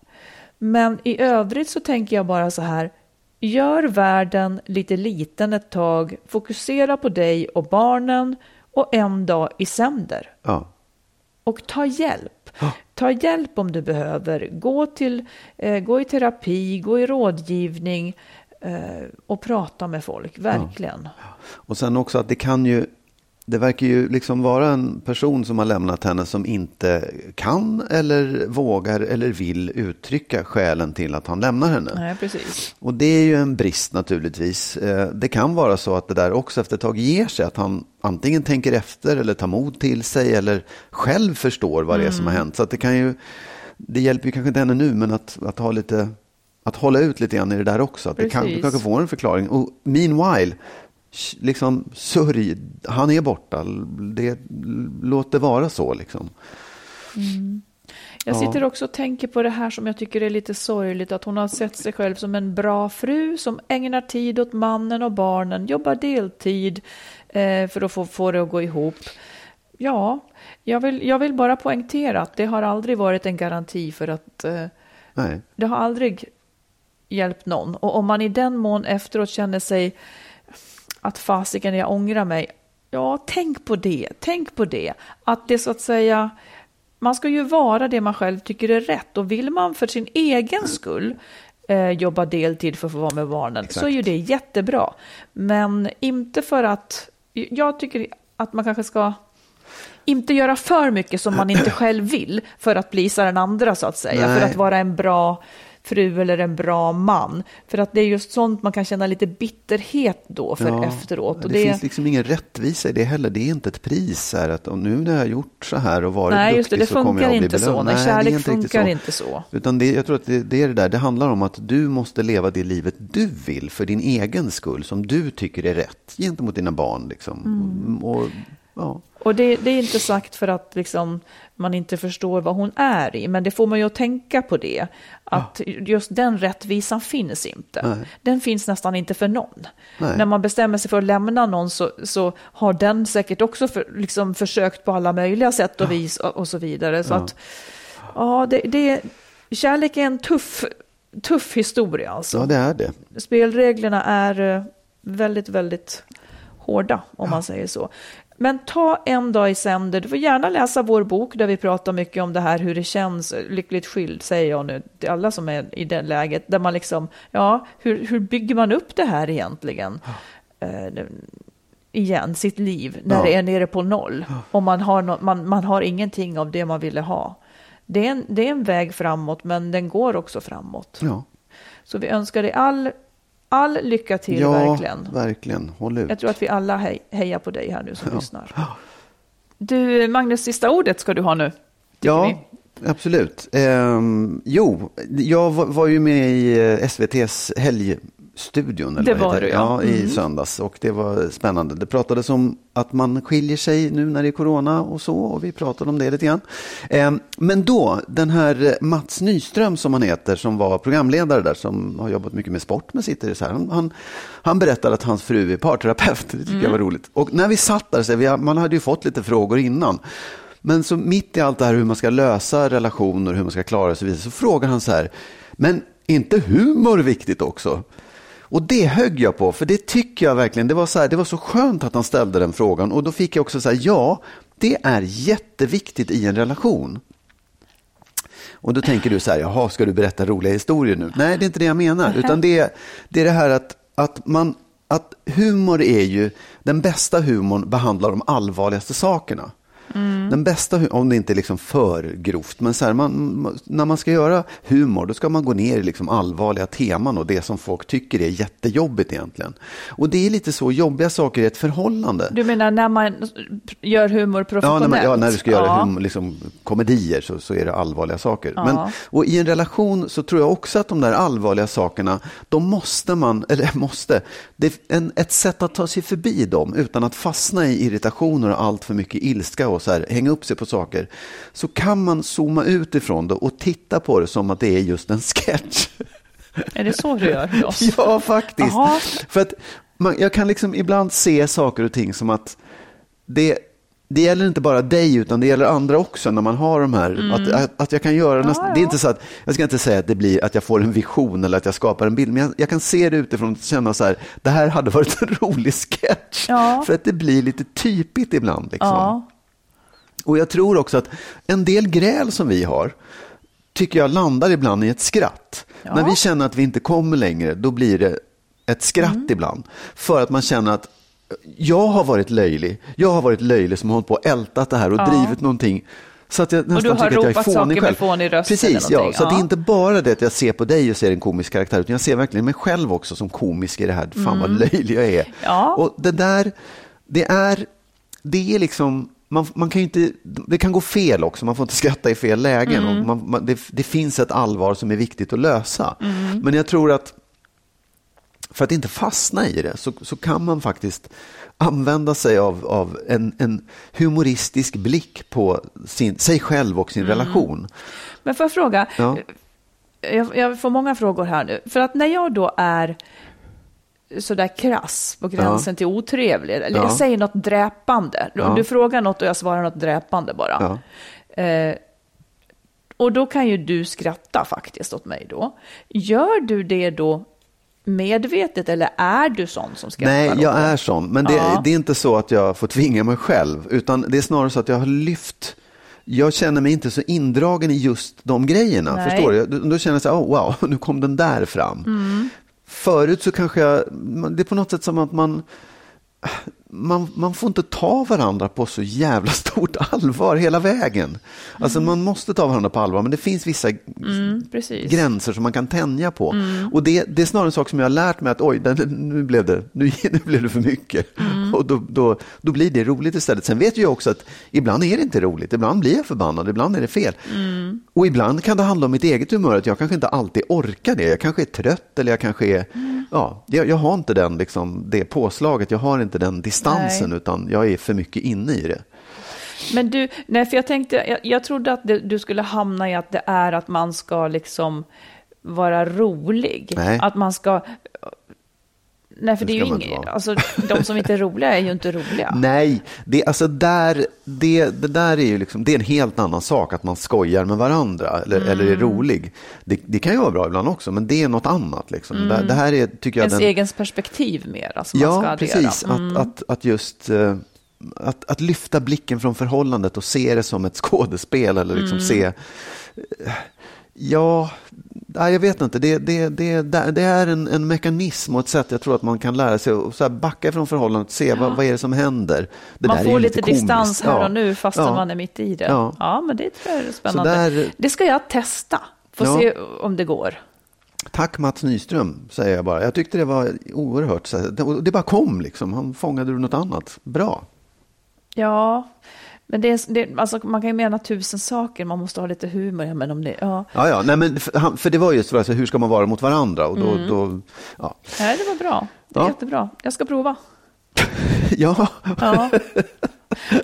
Men i övrigt så tänker jag bara så här. Gör världen lite liten ett tag. Fokusera på dig och barnen och en dag i sänder. ja. Och ta hjälp. Ta hjälp om du behöver. Gå, till, eh, gå i terapi, gå i rådgivning eh, och prata med folk. Verkligen. Och sen också att det kan ju det verkar ju liksom vara en person som har lämnat henne som inte kan eller vågar eller vill uttrycka skälen till att han lämnar henne. Nej, precis. Och det är ju en brist naturligtvis. Eh, Det kan vara så att det där också efter ett tag ger sig, att han antingen tänker efter eller tar mod till sig eller själv förstår vad det är som har hänt. Så att det kan ju, det hjälper ju kanske inte henne nu, men att, att ha lite att hålla ut lite grann i det där också. Att det kan, Precis. du kanske får en förklaring. Och meanwhile, liksom sörj, han är borta. Det, låt det vara så liksom. Jag Ja. sitter också och tänker på det här som jag tycker är lite sorgligt, att hon har sett sig själv som en bra fru som ägnar tid åt mannen och barnen, jobbar deltid eh, för att få, få det att gå ihop. Ja, jag vill, jag vill bara poängtera att det har aldrig varit en garanti för att eh, det har aldrig hjälpt någon. Och om man i den mån efteråt känner sig att fasiken, jag ångrar mig. Ja, tänk på det. Tänk på det. Att det så att säga, man ska ju vara det man själv tycker är rätt. Och vill man för sin egen skull eh, jobba deltid för att få vara med barnen så är ju det jättebra. Men inte för att, jag tycker att man kanske ska inte göra för mycket som man inte själv vill för att plisa den andra så att säga. Nej. För att vara en bra fru eller en bra man. För att det är just sånt man kan känna lite bitterhet då för Ja, efteråt. Det, Och det, finns liksom ingen rättvisa i det heller. Det är inte ett pris här att om nu när jag har gjort så här och varit nej, det, duktig det så kommer jag att bli belönad. Nej, Nej, det kärlek inte funkar inte så. Utan det, jag tror att det, det är det där, det handlar om att du måste leva det livet du vill för din egen skull, som du tycker är rätt gentemot dina barn. Liksom. Mm. Och, ja. Och det, det är inte sagt för att liksom, man inte förstår vad hon är i, men det får man ju att tänka på det. Att just den rättvisan finns inte. Nej. Den finns nästan inte för någon. Nej. När man bestämmer sig för att lämna någon så, så har den säkert också för, liksom försökt på alla möjliga sätt och vis och, och så vidare. Så att, ja, det, det, kärlek är en tuff, tuff historia alltså. ja, det är det. Spelreglerna är eh, väldigt, väldigt hårda om man säger så. Men ta en dag i sänder. Du får gärna läsa vår bok där vi pratar mycket om det här hur det känns lyckligt skild, säger jag nu till alla som är i det läget. Där man liksom, ja, hur, hur bygger man upp det här egentligen? Eh, igen, sitt liv, när Ja. det är nere på noll. Och man har, no, man, man har ingenting av det man ville ha. Det är, en, det är en väg framåt, men den går också framåt. Ja, Så vi önskar dig all, all lycka till, ja verkligen. verkligen. Håll ut. Jag tror att vi alla hej, hejar på dig här nu som lyssnar. Du, Magnus, sista ordet ska du ha nu. Ja, vi. absolut. Ehm, jo, jag var, var ju med i eh, SVTs helgstudion. Eller Det var du, ja. Mm. ja. I söndags och det var spännande. Det pratades om att man skiljer sig nu när det är corona och så och vi pratade om det lite grann. Ehm, men då, den här eh, Mats Nyström som han heter som var programledare där som har jobbat mycket med sport men sitter i så här. Han, han, han berättade att hans fru är parterapeut. Det tycker jag Mm. var roligt. Och när vi satt där, så vi, man hade ju fått lite frågor innan. Men så mitt i allt det här hur man ska lösa relationer, hur man ska klara så vidare, så frågar han så här, men är inte humor viktigt också? Och det högg jag på, för det tycker jag verkligen, det var så, här, det var så skönt att han ställde den frågan. Och då fick jag också säga, ja, det är jätteviktigt i en relation. Och då tänker du så här, jaha, ska du berätta roliga historier nu? Nej, det är inte det jag menar, utan det är det, är det här att, att man att humor är ju, den bästa humorn behandlar de allvarligaste sakerna. Den bästa, om det inte är liksom för grovt, men så här, man, när man ska göra humor då ska man gå ner i liksom allvarliga teman och det som folk tycker är jättejobbigt egentligen. Och det är lite så jobbiga saker i ett förhållande. Du menar när man gör humor Ja professionellt? när, man, ja, när du ska göra Ja. hum, liksom, komedier så, så är det allvarliga saker. Ja. Men, och i en relation så tror jag också att de där allvarliga sakerna, de måste man, eller måste, det är en, ett sätt att ta sig förbi dem utan att fastna i irritationer och allt för mycket ilska och så här, hänga upp sig på saker. Så kan man zooma ut ifrån det och titta på det som att det är just en sketch. Är det så du gör oss? Ja, faktiskt. För att man, jag kan liksom ibland se saker och ting som att det, det gäller inte bara dig utan det gäller andra också när man har de här. Att, att, att jag kan göra nästan, det är inte så att, jag ska inte säga att det blir att jag får en vision eller att jag skapar en bild, men jag, jag kan se det utifrån och känna så här, det här hade varit en rolig sketch. Ja. För att det blir lite typigt ibland. Liksom. Ja. Och jag tror också att en del gräl som vi har tycker jag landar ibland i ett skratt. Ja. När vi känner att vi inte kommer längre, då blir det ett skratt ibland. För att man känner att jag har varit löjlig. Jag har varit löjlig som har hållit på och ältat det här och Ja. drivit någonting. Så att jag nästan du har tycker att jag är fånig saker med själv. fånig röst Precis, ja. Så att det ja. är inte bara det att jag ser på dig och ser en komisk karaktär, utan jag ser verkligen mig själv också som komisk i det här. Fan vad löjlig jag är. Mm. Ja. Och det där, det är, det är liksom, man, man kan inte, det kan gå fel också, man får inte skratta i fel lägen. Mm. Och man, man, det, det finns ett allvar som är viktigt att lösa. Mm. Men jag tror att för att inte fastna i det så, så kan man faktiskt använda sig av, av en, en humoristisk blick på sin, sig själv och sin Mm. relation. Men får jag fråga, Ja. jag, jag får många frågor här nu. För att när jag då är sådär krass på gränsen till otrevlig, eller jag Ja. säger något dräpande. Om Ja. du frågar något och jag svarar något dräpande bara. Eh, och då kan ju du skratta faktiskt åt mig då. Gör du det då medvetet eller är du sån som skrattar? Nej, jag är sån. Men det, Ja. det är inte så att jag får tvinga mig själv, utan det är snarare så att jag har lyft jag känner mig inte så indragen i just de grejerna. Nej. Förstår du? Då känner jag så här, oh, wow, nu kom den där fram. Mm. Förut så kanske jag, det är på något sätt som att man, man, man får inte ta varandra på så jävla stort allvar hela vägen. Alltså man måste ta varandra på allvar, men det finns vissa Mm, gränser som man kan tänja på. Och det, det är snarare en sak som jag har lärt mig att oj, nu, blev det, nu, nu blev det för mycket. Och då, då, då blir det roligt istället. Sen vet jag också att ibland är det inte roligt, ibland blir jag förbannad, ibland är det fel. Och ibland kan det handla om mitt eget humör, att jag kanske inte alltid orkar det. Jag kanske är trött eller jag kanske är, ja, jag, jag har inte den, liksom, det påslaget, jag har inte den distansen, Nej. utan jag är för mycket inne i det. Men du, nej för jag tänkte, jag, jag trodde att det, du skulle hamna i att det är att man ska liksom vara rolig. Nej. Att man ska... Nej, för Det det är ju inget, alltså de som inte är roliga är ju inte roliga. Nej, det, alltså där, det, det där är ju liksom, det är en helt annan sak att man skojar med varandra eller, Mm. eller är rolig. Det, det kan ju vara bra ibland också, men det är något annat. Liksom. Det, det här är, tycker jag, Ens den, egens perspektiv mer, alltså man ska Ja, addera. precis. Mm. Att, att, att just eh, att, att lyfta blicken från förhållandet och se det som ett skådespel eller liksom Mm. se Ja, nej, jag vet inte. Det, det, det, det är en, en mekanism och ett sätt jag tror att man kan lära sig att så här backa från förhållandet och se vad, vad är det som händer. Det man får lite komiskt. distans här Ja. och nu fastän Ja. man är mitt i det. Ja. Ja, men det är spännande. där- Det ska jag testa. Få Ja. se om det går. Tack Mats Nyström, säger jag bara. Jag tyckte det var oerhört, det, bara kom liksom. Han fångade något annat. Bra. Ja, men det är, det, alltså, man kan ju mena tusen saker. Man måste ha lite humor. Ja, Men om det, ja. Ja, ja, nej, men för, för det var just alltså, hur ska man vara mot varandra? Och då, Mm. då, ja. Nej, det var bra. Det är Ja. jättebra. Jag ska prova. ja, Ja.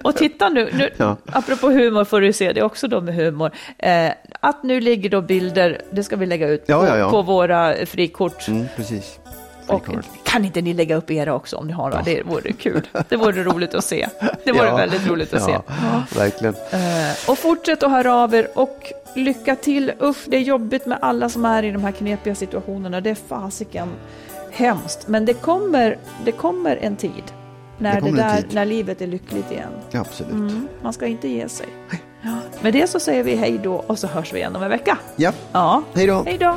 Och titta nu, nu Ja. apropå humor får du se det också då med humor. Eh, att nu ligger då bilder, det ska vi lägga ut Ja, på, ja. på våra frikort. mm, precis. Och kan inte ni lägga upp era också om ni har några? Det vore kul. Det vore roligt att se. Det vore Ja. väldigt roligt att se. Ja, verkligen. Eh, och fortsätt att höra av er och lycka till. Usch, det är jobbigt med alla som är i de här knepiga situationerna. Det är fasiken hemskt. Men det kommer, det kommer en tid när, Det det där, när livet är lyckligt igen. Ja, absolut. Mm, man ska inte ge sig. Ja. Med det så säger vi hej då och så hörs vi igen om en vecka. Ja, Ja, hej då. hej då.